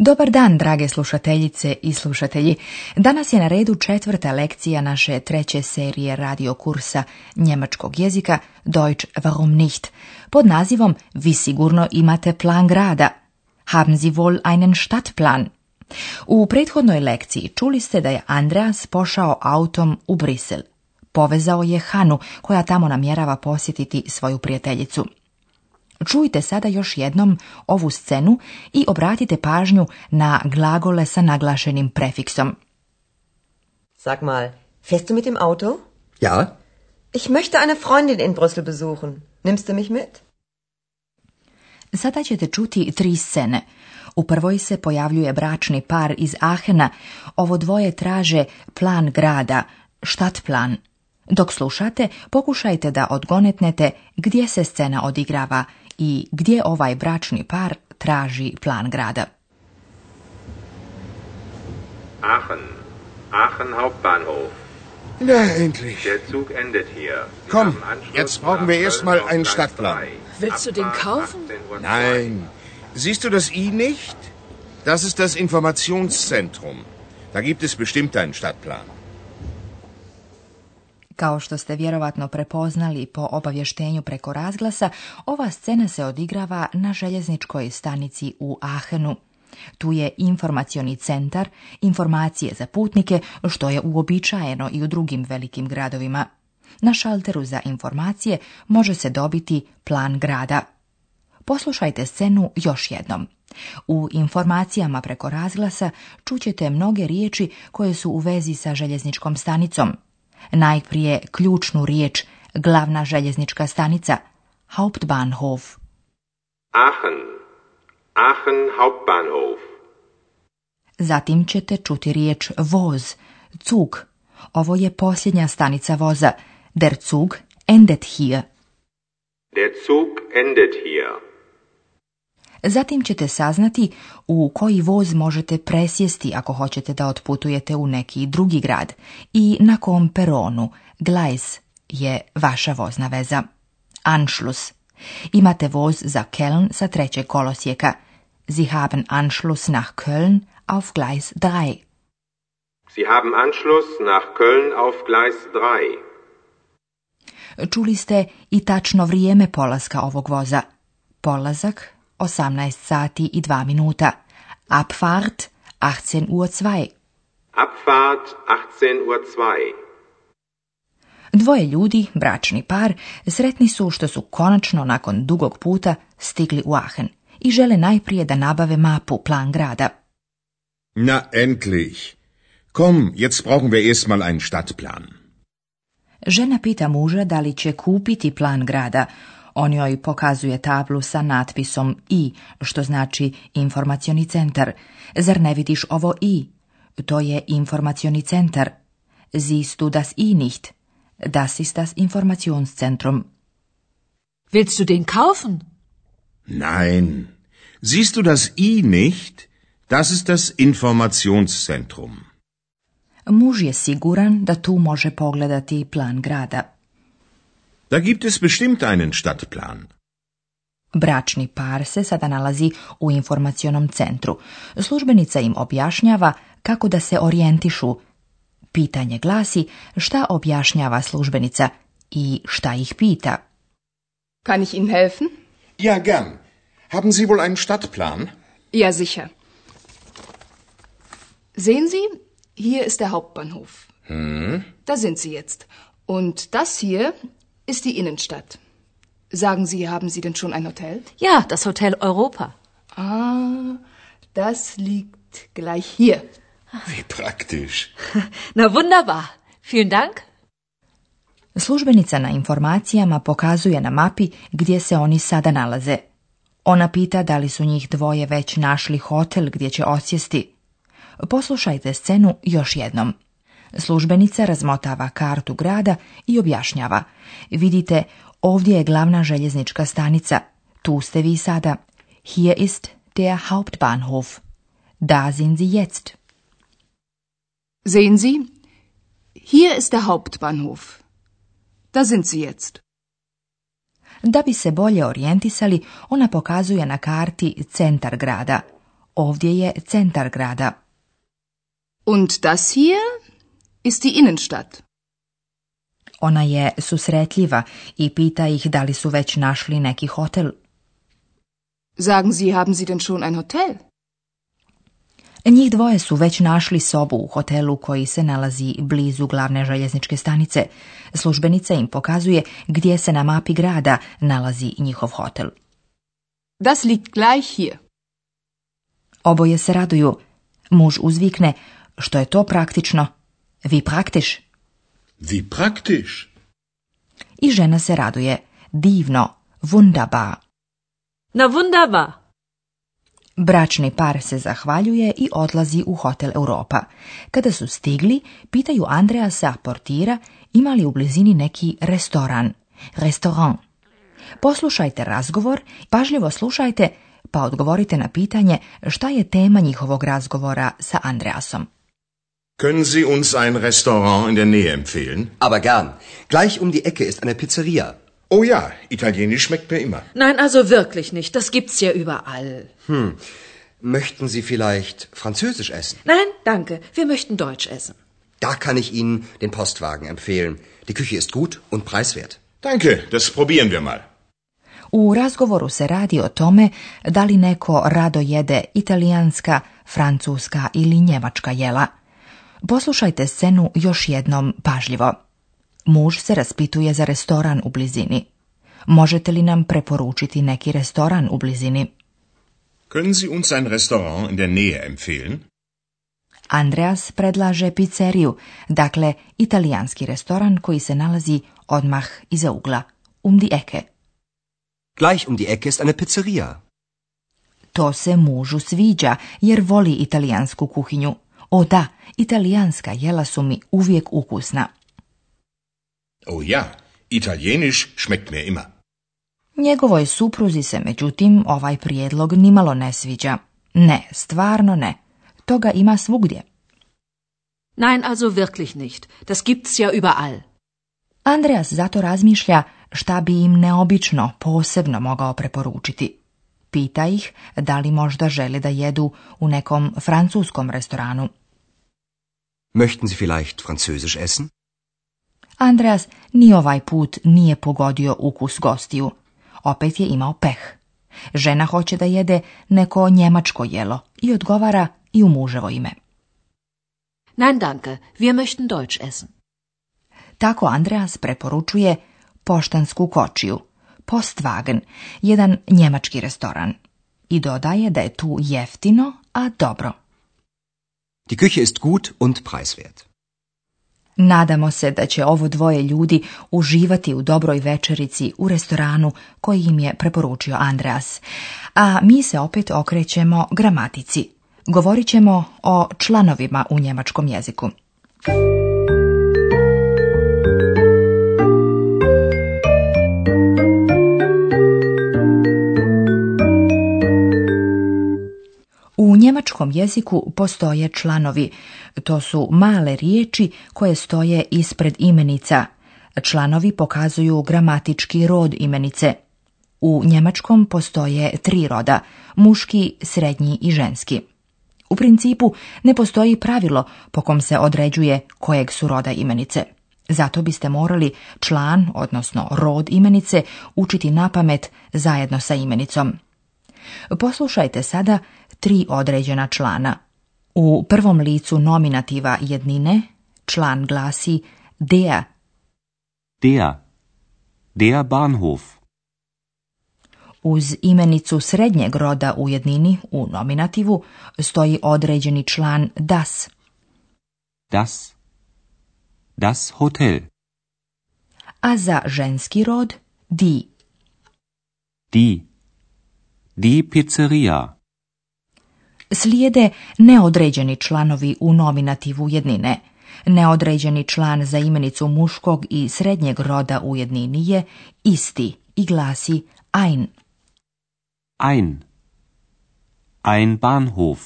Dobar dan, drage slušateljice i slušatelji. Danas je na redu četvrta lekcija naše treće serije radio kursa njemačkog jezika Deutsch warum nicht pod nazivom Vi sigurno imate plan grada. Haben Sie wohl einen Stadtplan? U prethodnoj lekciji čuli ste da je Andreas pošao autom u Brisel. Povezao je Hanu, koja tamo namjerava posjetiti svoju prijateljicu. Čujte sada još jednom ovu scenu i obratite pažnju na glagole sa naglašenim prefiksom. Sag mal, fährst du mit dem Auto? Ja. Ich möchte eine Freundin in Brüssel besuchen. Nimmst du mich mit? Sada ćete čuti tri scene. U prvoj se pojavljuje bračni par iz Ahena. Ovo dvoje traže plan grada, štatplan. Dok slušate, pokušajte da odgonetnete gdje se scena odigrava i gdje ovaj bračni par traži plan grada. Aachen. Aachen Hauptbahnhof. Na, endlich. Der Zug endet hier. Komm, jetzt brauchen wir erstmal einen Stadtplan. Willst du den kaufen? Nein. Siehst du das I nicht? Das ist das Informationszentrum. Da gibt es bestimmt einen Stadtplan. Kao što ste vjerovatno prepoznali po obavještenju preko razglasa, ova scena se odigrava na željezničkoj stanici u Ahenu. Tu je informacioni centar, informacije za putnike, što je uobičajeno i u drugim velikim gradovima. Na šalteru za informacije može se dobiti plan grada. Poslušajte scenu još jednom. U informacijama preko razglasa čućete mnoge riječi koje su u vezi sa željezničkom stanicom – Najprije ključnu riječ glavna željeznička stanica Hauptbahnhof. Aachen. Aachen Hauptbahnhof. Zatim ćete čuti riječ voz, cug. Ovo je posljednja stanica voza. Der Zug endet hier. Der Zug endet hier. Zatim ćete saznati u koji voz možete presjesti ako hoćete da otputujete u neki drugi grad i na kom peronu, Gleis je vaša vozna veza. Anschluss. Imate voz za Keln sa trećeg kolosijeka. Sie haben Anschluss nach Köln auf Gleis 3. Sie haben Anschluss nach Köln auf Gleis 3. Čuli ste i tačno vrijeme polaska ovog voza. Polazak 18 sati i 2 minuta. Abfahrt 18 Uhr 2. Abfahrt 18 Uhr 2. Dvoje ljudi, bračni par, sretni su što su konačno nakon dugog puta stigli u Aachen i žele najprije da nabave mapu, plan grada. Na endlich. Kom, jetzt brauchen wir erstmal einen Stadtplan. Žena pita muža da li će kupiti plan grada, on joj pokazuje tablu sa natpisom I, što znači informacioni centar. Zar ne vidiš ovo I? To je informacioni centar. Zistu das I nicht? Das ist das Informationszentrum. Willst du den kaufen? Nein. Siehst du das I nicht? Das ist das Informationszentrum. Muž je siguran da tu može pogledati plan grada. Da gibt es bestimmt einen Stadtplan. Bračni par se sada nalazi u informacionom centru. Službenica im objašnjava kako da se orijentišu. Pitanje glasi šta objašnjava službenica i šta ih pita. Kann ich Ihnen helfen? Ja, gern. Haben Sie wohl einen Stadtplan? Ja, sicher. Sehen Sie, hier ist der Hauptbahnhof. Hm? Da sind Sie jetzt. Und das hier ist die Innenstadt. Sagen Sie, haben Sie denn schon ein Hotel? Ja, das Hotel Europa. Ah, das liegt gleich hier. Wie praktisch. Na wunderbar. Vielen Dank. Službenica na informacijama pokazuje na mapi gdje se oni sada nalaze. Ona pita da li su njih dvoje već našli hotel gdje će osjesti. Poslušajte scenu još jednom. Službenica razmotava kartu grada i objašnjava. Vidite, ovdje je glavna željeznička stanica. Tu ste vi sada. Hier ist der Hauptbahnhof. Da sind Sie jetzt. Sehen Sie? Hier ist der Hauptbahnhof. Da sind Sie jetzt. Da bi se bolje orijentisali, ona pokazuje na karti centar grada. Ovdje je centar grada. Und das hier? ist die Innenstadt. Ona je susretljiva i pita ih da li su već našli neki hotel. Sagen Sie, haben Sie denn schon ein Hotel? Njih dvoje su već našli sobu u hotelu koji se nalazi blizu glavne željezničke stanice. Službenica im pokazuje gdje se na mapi grada nalazi njihov hotel. Das liegt gleich hier. Oboje se raduju. Muž uzvikne, što je to praktično, Wie praktisch. Wie praktisch. I žena se raduje. Divno. Wunderbar. Na wunderbar. Bračni par se zahvaljuje i odlazi u Hotel Europa. Kada su stigli, pitaju Andreasa portira ima li u blizini neki restoran. Restoran. Poslušajte razgovor, pažljivo slušajte, pa odgovorite na pitanje šta je tema njihovog razgovora sa Andreasom. Können Sie uns ein Restaurant in der Nähe empfehlen? Aber gern. Gleich um die Ecke ist eine Pizzeria. Oh ja, italienisch schmeckt mir immer. Nein, also wirklich nicht. Das gibt's ja überall. Hm. Möchten Sie vielleicht französisch essen? Nein, danke. Wir möchten deutsch essen. Da kann ich Ihnen den Postwagen empfehlen. Die Küche ist gut und preiswert. Danke, das probieren wir mal. U razgovoru se radi o tome da li neko rado jede italijanska, francuska ili njemačka jela. Poslušajte scenu još jednom pažljivo. Muž se raspituje za restoran u blizini. Možete li nam preporučiti neki restoran u blizini? Können Sie uns ein Restaurant in der Nähe empfehlen? Andreas predlaže pizzeriju, dakle italijanski restoran koji se nalazi odmah iza ugla, um die Ecke. Gleich um die Ecke ist eine Pizzeria. To se mužu sviđa jer voli italijansku kuhinju. O da, italijanska jela su mi uvijek ukusna. O ja, italijeniš šmekt me ima. Njegovoj supruzi se međutim ovaj prijedlog nimalo ne sviđa. Ne, stvarno ne. Toga ima svugdje. Nein, also wirklich nicht. Das gibt's ja überall. Andreas zato razmišlja šta bi im neobično posebno mogao preporučiti. Pita ih da li možda žele da jedu u nekom francuskom restoranu. Möchten Sie vielleicht französisch essen? Andreas ni ovaj put nije pogodio ukus gostiju. Opet je imao peh. Žena hoće da jede neko njemačko jelo i odgovara i u muževo ime. Nein danke, wir möchten Deutsch essen. Tako Andreas preporučuje poštansku kočiju, Postwagen, jedan njemački restoran. I dodaje da je tu jeftino, a dobro. Die Küche ist gut und preiswert. Nadamo se da će ovo dvoje ljudi uživati u dobroj večerici u restoranu koji im je preporučio Andreas. A mi se opet okrećemo gramatici. Govorit ćemo o članovima u njemačkom jeziku. njemačkom jeziku postoje članovi. To su male riječi koje stoje ispred imenica. Članovi pokazuju gramatički rod imenice. U njemačkom postoje tri roda, muški, srednji i ženski. U principu ne postoji pravilo po kom se određuje kojeg su roda imenice. Zato biste morali član, odnosno rod imenice, učiti na pamet zajedno sa imenicom. Poslušajte sada tri određena člana. U prvom licu nominativa jednine član glasi der. Der. Der Bahnhof. Uz imenicu srednjeg roda u jednini u nominativu stoji određeni član das. Das. Das Hotel. A za ženski rod di. Di. DI Pizzeria slijede neodređeni članovi u nominativu jednine. Neodređeni član za imenicu muškog i srednjeg roda u jednini je isti i glasi ein. Ein. Ein Bahnhof.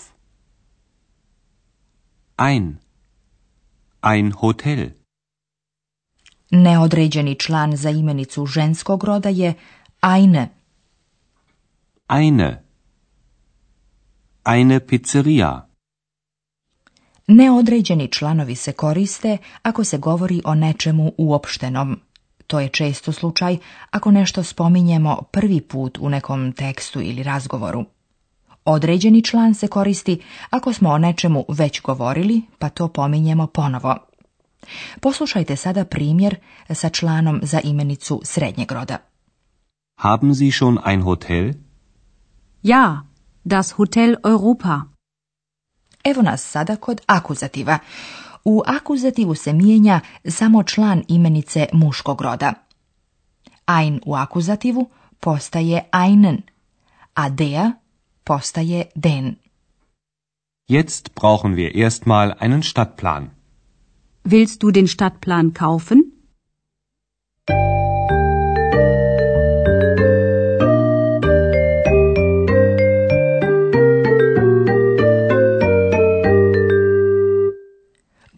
Ein. Ein Hotel. Neodređeni član za imenicu ženskog roda je eine. Eine eine Pizzeria. Neodređeni članovi se koriste ako se govori o nečemu uopštenom. To je često slučaj ako nešto spominjemo prvi put u nekom tekstu ili razgovoru. Određeni član se koristi ako smo o nečemu već govorili, pa to pominjemo ponovo. Poslušajte sada primjer sa članom za imenicu srednjeg roda. Haben Sie schon ein Hotel? Ja, Das Hotel Europa. Evo nas sada kod akuzativa. U akuzativu se mijenja samo član imenice muškog roda. Ein u akuzativu postaje einen, a der postaje den. Jetzt brauchen wir erstmal einen Stadtplan. Willst du den Stadtplan kaufen?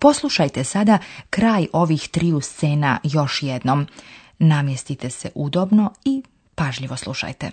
Poslušajte sada kraj ovih triju scena još jednom. Namjestite se udobno i pažljivo slušajte.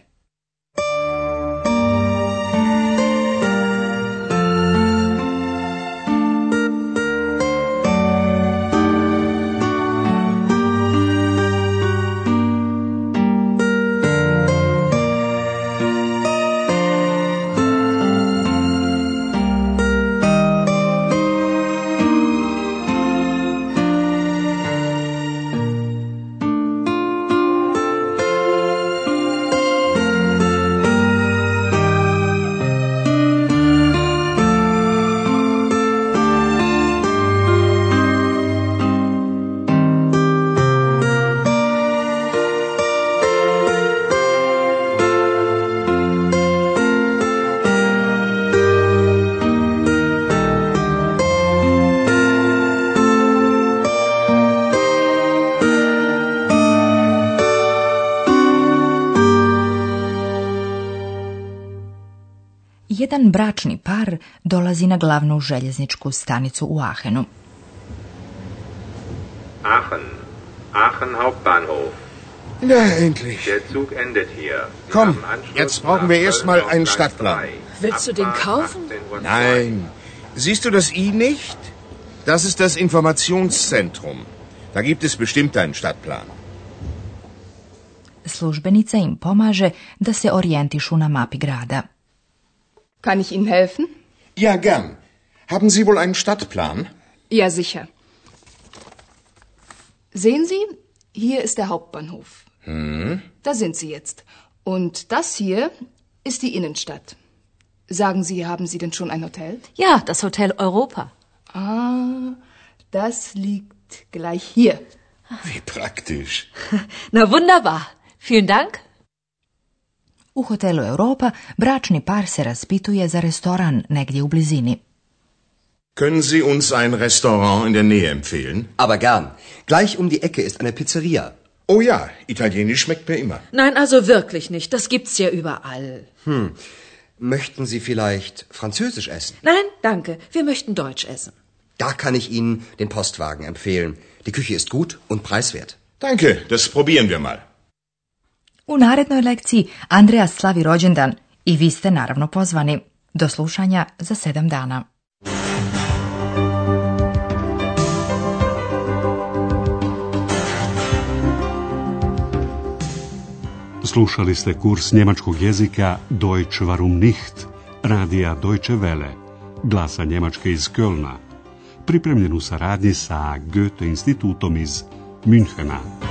jedan bračni par dolazi na glavnu željezničku stanicu u Ahenu. Aachen. Aachen Hauptbahnhof. Na, endlich. Der Zug endet hier. Komm, jetzt brauchen wir erstmal einen Stadtplan. Willst du den kaufen? Nein. Siehst du das I nicht? Das ist das Informationszentrum. Da gibt es bestimmt einen Stadtplan. Službenica im pomaže da se orijentišu na mapi grada. Kann ich Ihnen helfen? Ja, gern. Haben Sie wohl einen Stadtplan? Ja, sicher. Sehen Sie, hier ist der Hauptbahnhof. Hm? Da sind Sie jetzt. Und das hier ist die Innenstadt. Sagen Sie, haben Sie denn schon ein Hotel? Ja, das Hotel Europa. Ah, das liegt gleich hier. Wie praktisch. Na wunderbar. Vielen Dank. U hotelu Europa bračni par se raspituje za restoran negdje u blizini. Können Sie uns ein Restaurant in der Nähe empfehlen? Aber gern. Gleich um die Ecke ist eine Pizzeria. Oh ja, italienisch schmeckt mir immer. Nein, also wirklich nicht. Das gibt's ja überall. Hm. Möchten Sie vielleicht französisch essen? Nein, danke. Wir möchten deutsch essen. Da kann ich Ihnen den Postwagen empfehlen. Die Küche ist gut und preiswert. Danke, das probieren wir mal. U narednoj lekciji Andreja slavi rođendan i vi ste naravno pozvani. Do slušanja za sedam dana. Slušali ste kurs njemačkog jezika Deutsch warum nicht, radija Deutsche Welle, glasa Njemačke iz Kölna, pripremljen u saradnji sa Goethe institutom iz Münchena.